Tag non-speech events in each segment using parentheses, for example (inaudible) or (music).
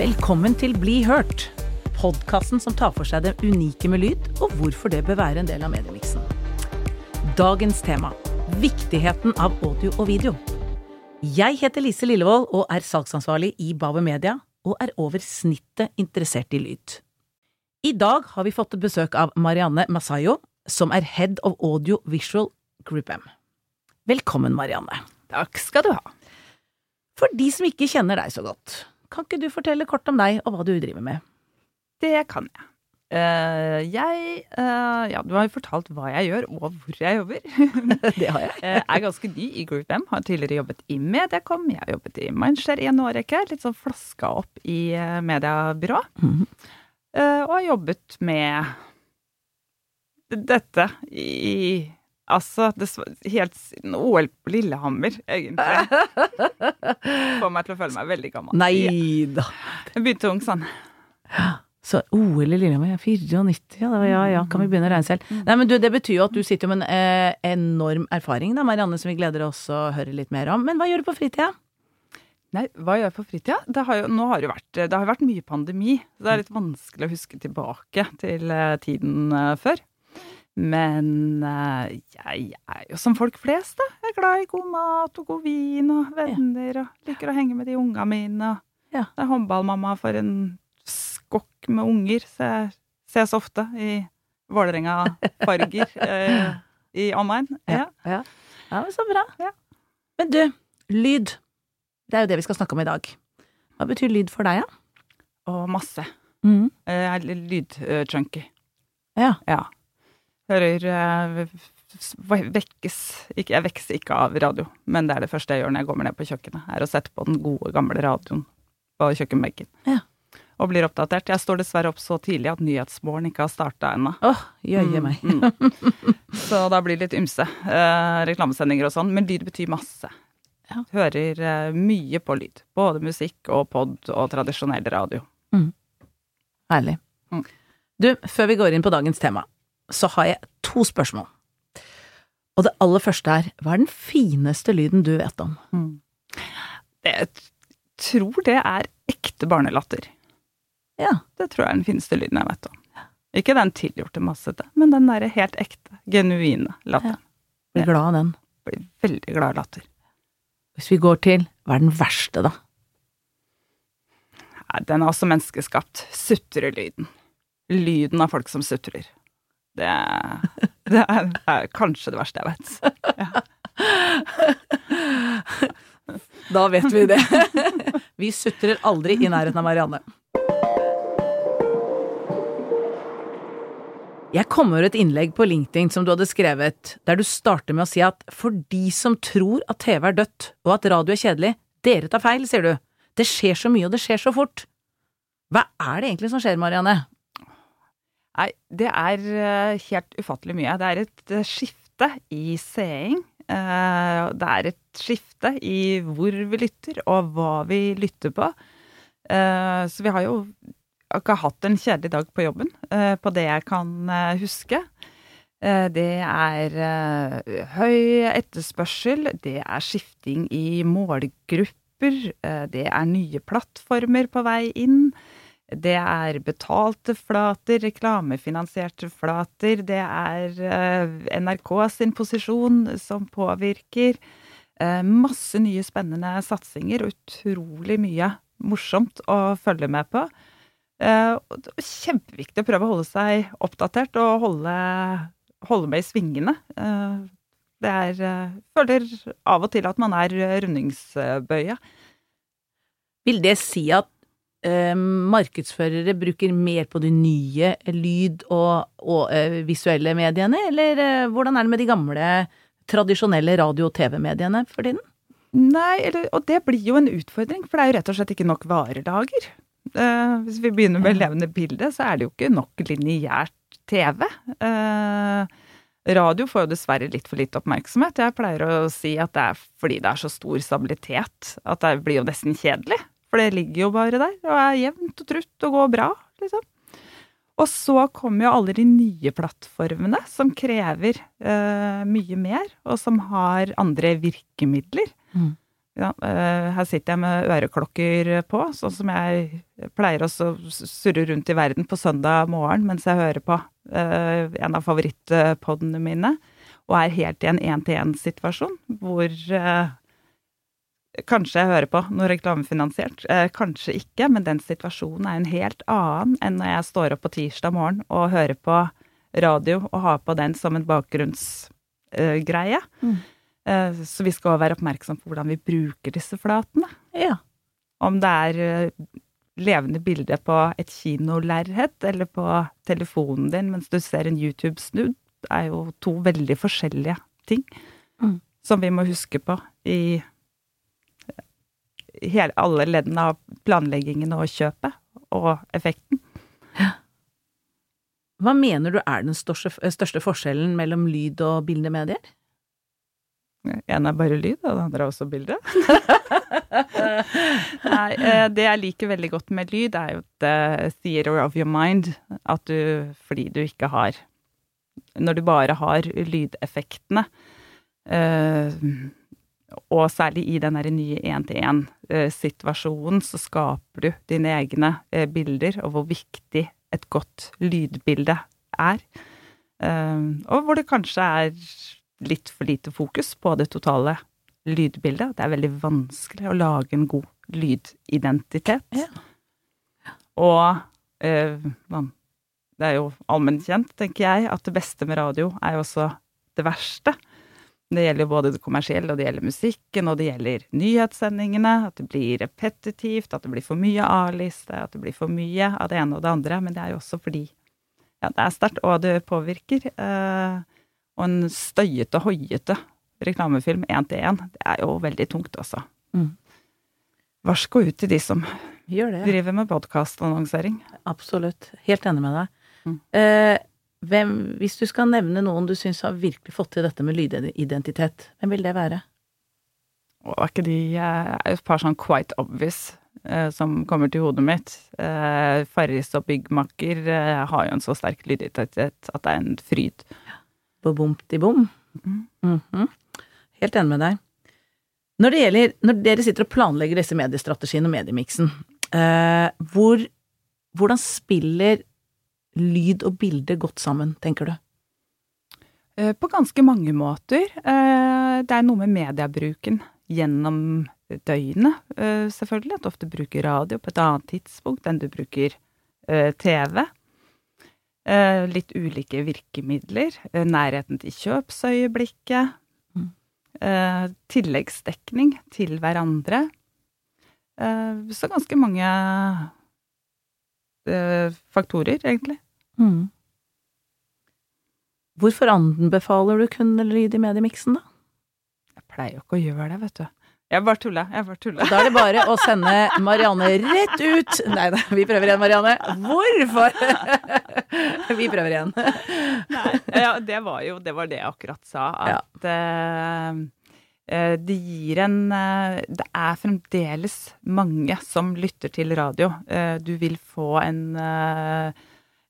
Velkommen til Bli hørt, podkasten som tar for seg det unike med lyd, og hvorfor det bør være en del av mediemiksen. Dagens tema viktigheten av audio og video. Jeg heter Lise Lillevold og er salgsansvarlig i Bauer Media, og er over snittet interessert i lyd. I dag har vi fått besøk av Marianne Masayo, som er Head of Audio Visual Group M. Velkommen, Marianne. Takk skal du ha. For de som ikke kjenner deg så godt, kan ikke du fortelle kort om deg og hva du driver med? Det kan jeg. Uh, jeg uh, Ja, du har jo fortalt hva jeg gjør, og hvor jeg jobber. (laughs) det har jeg. (laughs) Jeg er ganske ny i Group M. Har tidligere jobbet i Mediacom. Jeg har jobbet i Mindshare i en årrekke. Litt sånn flaska opp i uh, mediebyrå. Mm -hmm. og har jobbet med dette i Altså, det, helt siden OL på Lillehammer, egentlig. (laughs) Får meg til å føle meg veldig gammel. Nei da. Jeg begynte ung sånn. Så OL i Lillehammer, 94, ja, ja ja, kan vi begynne å regne selv. Nei, men du, det betyr jo at du sitter med en eh, enorm erfaring, da, Marianne, som vi gleder oss å høre litt mer om. Men hva gjør du på fritida? Nei, hva gjør jeg på fritida? Det har jo, nå har det, vært, det har vært mye pandemi. Så det er litt vanskelig å huske tilbake til uh, tiden uh, før. Men uh, jeg er jo som folk flest, da. Jeg er glad i god mat og god vin og venner og liker å henge med de unga mine. Ja. Det er håndballmamma for en skokk med unger, så jeg ses ofte i Vålerenga-farger uh, (laughs) i omegn. Ja. Ja. ja. men så bra. Men du, lyd. Det er jo det vi skal snakke om i dag. Hva betyr lyd for deg, da? Ja? Og masse. Mm. Jeg er lydchunky. Ja. ja hører uh, vekkes ikke, Jeg vekkes ikke av radio, men det er det første jeg gjør når jeg kommer ned på kjøkkenet. Er å sette på den gode, gamle radioen på kjøkkenbenken. Ja. Og blir oppdatert. Jeg står dessverre opp så tidlig at Nyhetsmorgen ikke har starta ennå. Åh, jøye meg. Mm, mm. (laughs) Så da blir det litt ymse. Eh, reklamesendinger og sånn. Men lyd betyr masse. Ja. Hører eh, mye på lyd. Både musikk og pod og tradisjonell radio. Mm. Herlig. Mm. Du, før vi går inn på dagens tema, så har jeg to spørsmål. Og det aller første er, hva er den fineste lyden du vet om? Mm. Jeg tror det er ekte barnelatter. Ja. Det tror jeg er den fineste lyden jeg vet om. Ikke den tilgjorte massete, men den derre helt ekte, genuine latteren. Ja. Blir glad av den. Blir veldig glad av latter. Hvis vi går til, hva er den verste, da? Den er også menneskeskapt. Sutrelyden. Lyden av folk som sutrer. Det, det er, (laughs) er, kanskje det verste jeg vet. Ja. (laughs) Da vet vi det. (laughs) Vi sutrer aldri i nærheten av Marianne. Jeg kom over et innlegg på LinkedIn som du hadde skrevet, der du starter med å si at for de som tror at TV er dødt og at radio er kjedelig, dere tar feil, sier du. Det skjer så mye, og det skjer så fort. Hva er det egentlig som skjer, Marianne? Nei, det er eh, helt ufattelig mye. Det er et eh, skifte i seing. Eh, det er et skifte i hvor vi lytter, og hva vi lytter på. Så vi har jo ikke hatt en kjedelig dag på jobben, på det jeg kan huske. Det er høy etterspørsel, det er skifting i målgrupper, det er nye plattformer på vei inn. Det er betalte flater, reklamefinansierte flater. Det er eh, NRK sin posisjon som påvirker. Eh, masse nye spennende satsinger og utrolig mye morsomt å følge med på. Eh, kjempeviktig å prøve å holde seg oppdatert og holde, holde med i svingene. Det er Føler av og til at man er rundingsbøye. Vil det si at eh, markedsførere bruker mer på de nye lyd- og, og eh, visuelle mediene, eller eh, hvordan er det med de gamle, tradisjonelle radio- og TV-mediene for tiden? Nei, eller, og det blir jo en utfordring, for det er jo rett og slett ikke nok varelager. Eh, hvis vi begynner med levende bilde, så er det jo ikke nok lineært TV. Eh, radio får jo dessverre litt for lite oppmerksomhet. Jeg pleier å si at det er fordi det er så stor stabilitet at det blir jo nesten kjedelig. For det ligger jo bare der og er jevnt og trutt og går bra, liksom. Og så kommer jo alle de nye plattformene som krever uh, mye mer, og som har andre virkemidler. Mm. Ja, uh, her sitter jeg med øreklokker på, sånn som jeg pleier å surre rundt i verden på søndag morgen mens jeg hører på uh, en av favorittpodene mine, og er helt i en én-til-én-situasjon hvor Kanskje jeg hører på noe reklamefinansiert, kanskje ikke, men den situasjonen er en helt annen enn når jeg står opp på tirsdag morgen og hører på radio og har på den som en bakgrunnsgreie. Mm. Eh, så vi skal være oppmerksom på hvordan vi bruker disse flatene. Ja. Om det er eh, levende bilde på et kinolerret eller på telefonen din mens du ser en YouTube-snudd, er jo to veldig forskjellige ting mm. som vi må huske på i hele, alle leddene av planleggingen og kjøpet og effekten. Hva mener du er den største, største forskjellen mellom lyd og bildemedier? En er bare lyd, og den andre er også bilde. (laughs) (laughs) Nei, eh, det jeg liker veldig godt med lyd, er jo the theater of your mind. At du Fordi du ikke har Når du bare har lydeffektene, eh, og særlig i den nye én-til-én-situasjonen, så skaper du dine egne eh, bilder, og hvor viktig et godt lydbilde er. Og hvor det kanskje er litt for lite fokus på det totale lydbildet. Det er veldig vanskelig å lage en god lydidentitet. Ja. Og eh, det er jo allmennkjent, tenker jeg, at det beste med radio er jo også det verste. Det gjelder både det kommersielle, og det gjelder musikken, og det gjelder nyhetssendingene. At det blir repetitivt, at det blir for mye A-liste, at det blir for mye av det ene og det andre. Men det er jo også fordi ja, det er sterkt, og det påvirker. Eh, og en støyete, hoiete reklamefilm én til én, det er jo veldig tungt, altså. Mm. Varsko ut til de som driver med podkastannonsering. Absolutt. Helt enig med deg. Mm. Eh, hvem, hvis du skal nevne noen du syns har virkelig fått til dette med lydidentitet, hvem vil det være? Og er ikke de er et par sånn quite obvious eh, som kommer til hodet mitt. Eh, Farris og Byggmaker eh, har jo en så sterk lydidentitet at det er en fryd. Bo-bom-ti-bom. Mm. Mm -hmm. Helt enig med deg. Når, det gjelder, når dere sitter og planlegger disse mediestrategiene og mediemiksen, eh, hvor, hvordan spiller lyd og bilde godt sammen, tenker du? Eh, på ganske mange måter. Eh, det er noe med mediebruken gjennom døgnet, eh, selvfølgelig. At du ofte bruker radio på et annet tidspunkt enn du bruker TV. Litt ulike virkemidler. Nærheten til kjøpsøyeblikket. Mm. Tilleggsdekning til hverandre. Så ganske mange faktorer, egentlig. Mm. Hvorfor anbefaler du kun lyd i mediemiksen, da? Jeg pleier jo ikke å gjøre det, vet du. Jeg bare tulla. Jeg bare tulla. Da er det bare å sende Marianne rett ut. Nei da, vi prøver igjen, Marianne. Hvorfor? (laughs) Vi prøver igjen. Nei, ja, det var jo det, var det jeg akkurat sa. At ja. uh, det gir en uh, Det er fremdeles mange som lytter til radio. Uh, du vil få en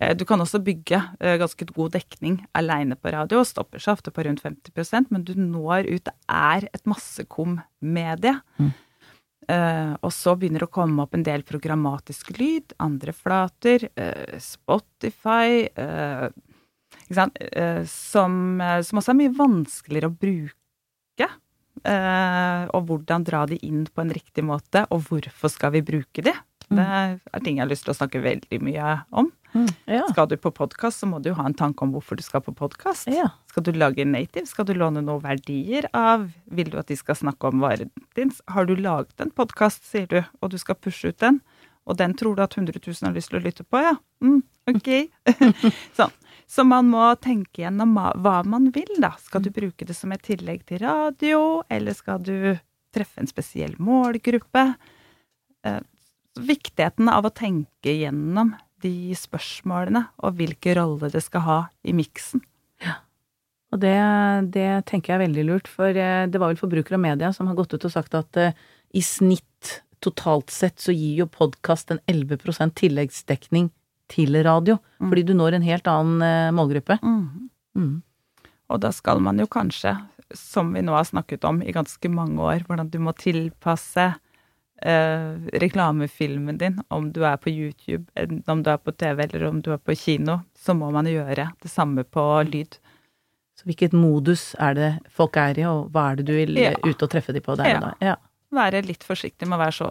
Eh, du kan også bygge eh, ganske god dekning aleine på radio, og stopper seg ofte på rundt 50% men du når ut. Det er et massekom-medie. Mm. Og så begynner det å komme opp en del programmatisk lyd, andre flater, Spotify som, som, også er mye vanskeligere å bruke. Og hvordan dra de inn på en riktig måte, og hvorfor skal vi bruke de? Mm. Det er ting jeg har lyst til å snakke veldig mye om. Mm, ja. Skal du på podkast, så må du jo ha en tanke om hvorfor du skal på podkast. Ja. Skal du lage native? Skal du låne noen verdier av? Vil du at de skal snakke om varen din? Har du laget en podkast, sier du, og du skal pushe ut den, og den tror du at 100 000 har lyst til å lytte på, ja? Mm, ok. (laughs) sånn. Så man må tenke gjennom hva man vil, da. Skal du mm. bruke det som et tillegg til radio, eller skal du treffe en spesiell målgruppe? Eh, viktigheten av å tenke gjennom de spørsmålene, og hvilken rolle det skal ha i miksen. Ja. Og det, det, tenker jeg er veldig lurt, for eh, det var vel Forbruker og Media som har gått ut og sagt at uh, i snitt totalt sett så gir jo podkast en 11% tilleggsdekning til radio, mm. fordi du når en helt annen uh, målgruppe. Mm. Mm. Og da skal man jo kanskje som vi nå har snakket om i ganske mange år, hvordan du må tilpasse eh, reklamefilmen din, om du er på YouTube, om du er på TV eller om du er på kino, så må man gjøre det samme på lyd. Så hvilket modus er det folk er i, og hva er det du vil Ja. ut og treffe de på der Ja. og da? Ja. Være litt forsiktig med å være så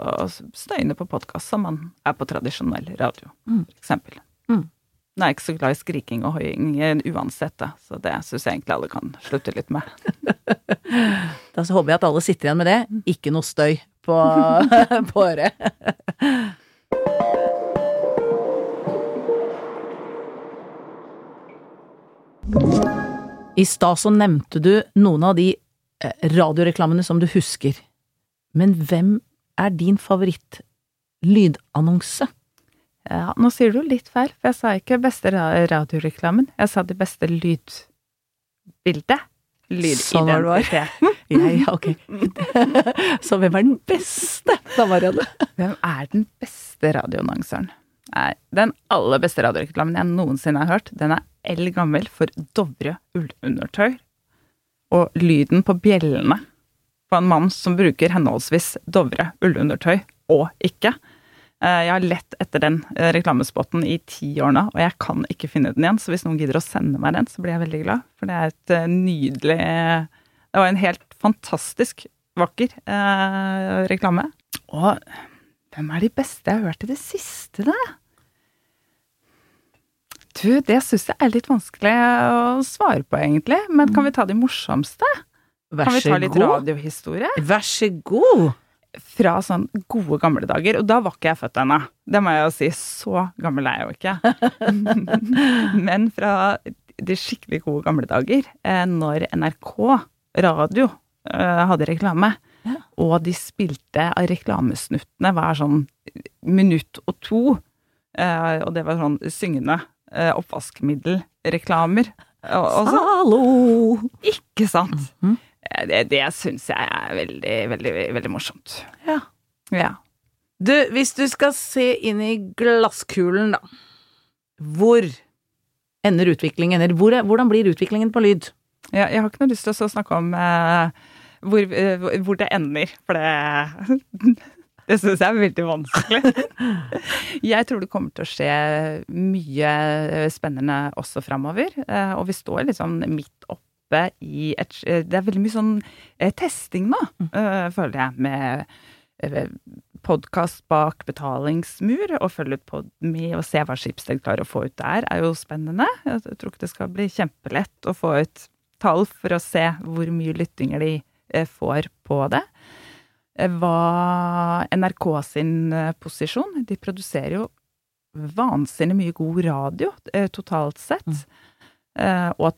støyende på podkast som man er på tradisjonell radio, Mm. eksempel. Mm. Nå er jeg ikke så glad i skriking og hoiing uansett, da, så det syns jeg egentlig alle kan slutte litt med. (laughs) Da så håper jeg at alle sitter igjen med det. Ikke noe støy på, (laughs) på øret. I stad så nevnte du noen av de eh, radioreklamene som du husker. Men hvem er din favoritt-lydannonse? Ja, nå sier du litt feil, for jeg sa ikke beste radioreklamen. Jeg sa det beste lydbildet. Sånn var. Lydidentiteten. (laughs) Jeg, ok. (laughs) Så hvem er den beste, da, Marianne? Hvem er den beste radioannonseren? Nei, den aller beste radioreklamen jeg noensinne har hørt, den er eldgammel for Dovre ullundertøy. Og lyden på bjellene på en mann som bruker henholdsvis Dovre ullundertøy og ikke. Eh, Jeg har lett etter den eh, reklamespotten i ti år nå, og jeg kan ikke finne den igjen. Så hvis noen gidder å sende meg den, så blir jeg veldig glad. For det er et eh, nydelig Det var en helt fantastisk vakker eh, reklame. Og hvem er de beste jeg har hørt i det siste, da? Du, det syns jeg er litt vanskelig å svare på, egentlig. Men kan vi ta de morsomste? Vær Kan vi ta litt god. radiohistorie? Vær så god. Fra sånn gode gamle dager. Og da var ikke jeg født ennå. Det må jeg jo si. Så gammel er jeg jo ikke. (laughs) Men fra de skikkelig gode gamle dager, eh, når NRK radio eh, hadde reklame, Ja. og de spilte av reklamesnuttene hver sånn minutt og to, eh, og det var sånn syngende oppvaskmiddelreklamer. Hallo! ikke sant? Mhm. Eh, Det, det syns jeg er veldig, veldig, veldig morsomt. Ja. Ja. Du, hvis du skal se inn i glasskulen, da. Hvor ender utviklingen, eller hvor, hvordan blir utviklingen på lyd? Ja, jeg har ikke noe lyst til å snakke om eh, hvor, eh, hvor det ender, for det (laughs) Det syns jeg er veldig vanskelig. (laughs) Jeg tror det kommer til å skje mye spennende også framover. eh, Og vi står liksom midt oppe i et Det er veldig mye sånn eh, testing nå, eh, føler jeg, med podkast bak betalingsmur, og følge på med og se hva Schibsted klarer å få ut der, er jo spennende. Jeg tror ikke det skal bli kjempelett å få ut tall for å se hvor mye lyttinger de eh, får på det. Eh, Hva NRK sin eh, posisjon De produserer jo vansinnig mye god radio eh, totalt sett. Mm. og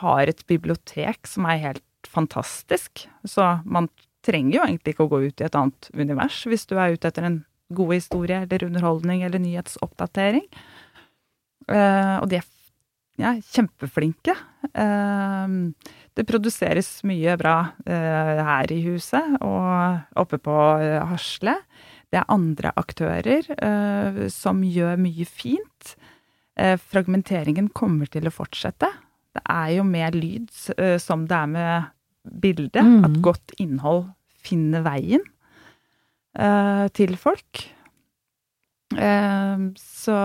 har et bibliotek som er helt fantastisk. Så man trenger jo egentlig ikke å gå ut i et annet univers hvis du er ute etter en god historie eller underholdning eller nyhetsoppdatering. Eh, og de er ja, kjempeflinke. Eh, det produseres mye bra eh, her i huset og oppe på eh, Hasle. Det er andre aktører eh, som gjør mye fint. Eh, fragmenteringen kommer til å fortsette. Det er jo med lyd uh, som det er med bilde, mm. at godt innhold finner veien uh, til folk. Uh, så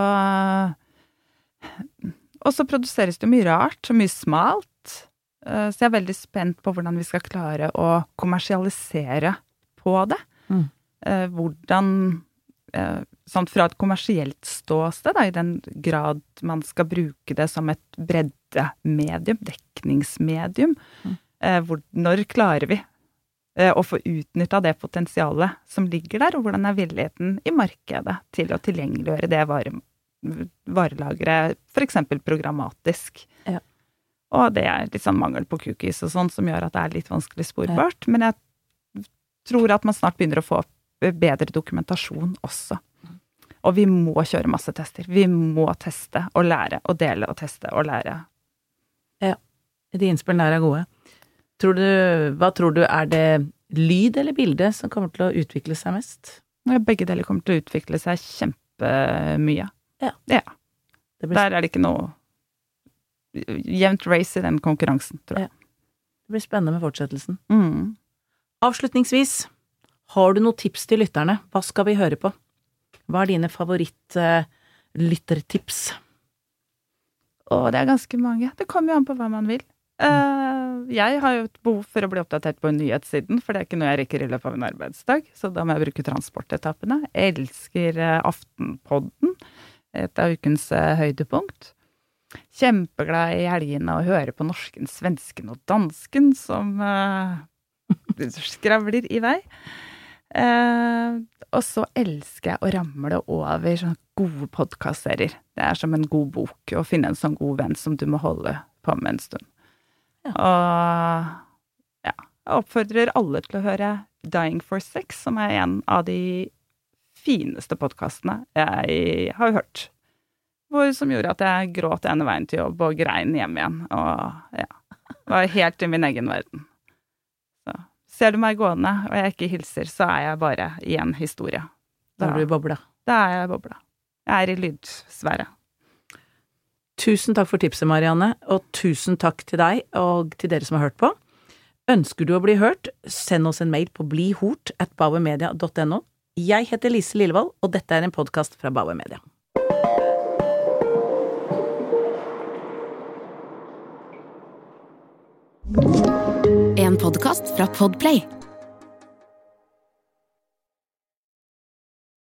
Og så produseres det mye rart, mye smalt. Så jeg er veldig spent på hvordan vi skal klare å kommersialisere på det. Mm. Hvordan Sånn fra et kommersielt ståsted, da, i den grad man skal bruke det som et breddemedium, dekningsmedium. Mm. Eh, hvor, når klarer vi eh, å få utnytta det potensialet som ligger der, og hvordan er villigheten i markedet til å tilgjengeliggjøre det vare, varelageret, f.eks. programmatisk. Ja. Og det er litt sånn mangel på cookies og sånn som gjør at det er litt vanskelig sporbart. Men jeg tror at man snart begynner å få bedre dokumentasjon også. Og vi må kjøre masse tester. Vi må teste og lære og dele og teste og lære. De innspillene der er gode. Tror du, hva tror du, er det lyd eller bilde som kommer til å utvikle seg mest? Begge deler kommer til å utvikle seg kjempemye. Ja. ja. Det blir, Der er det ikke noe jevnt race i den konkurransen, tror jeg. Det blir spennende med fortsettelsen. Mm. Avslutningsvis, har du noen tips til lytterne? Hva skal vi høre på? Hva er dine favoritt-lyttertips? Å, det er ganske mange. Det kommer jo an på hva man vil. Eh, jeg har jo et behov for å bli oppdatert på nyhetssiden, for det er ikke noe jeg rekker i løpet av en arbeidsdag. Så da må jeg bruke transportetappene. Jeg elsker eh, Aftenpodden. Et av ukens eh, høydepunkt. Kjempeglad i helgene å høre på norsken, svensken og dansken som uh, (laughs) skravler i vei. Uh, og så elsker jeg å ramle over sånne gode podkastserier. Det er som en god bok å finne en sånn god venn som du må holde på med en stund. Ja. Og ja, jeg oppfordrer alle til å høre Dying for Sex, som er en av de fineste podkastene jeg har hørt. Hvor, som gjorde at jeg gråt ene veien til jobb og grein hjem igjen. Og ja, var helt i min egen verden. Så ser du meg gående og jeg ikke hilser, så er jeg bare i en historie. Da er du i bobla. Da er jeg bobla. Jeg er i lydsfære. Tusen takk for tipset, Marianne, og tusen takk til deg og til dere som har hørt på. Ønsker du å bli hørt, send oss en mail på blihort at bauermedia.no. Jeg heter Lise Lillevold, og dette er en podkast fra Bauer Media. En podkast fra Podplay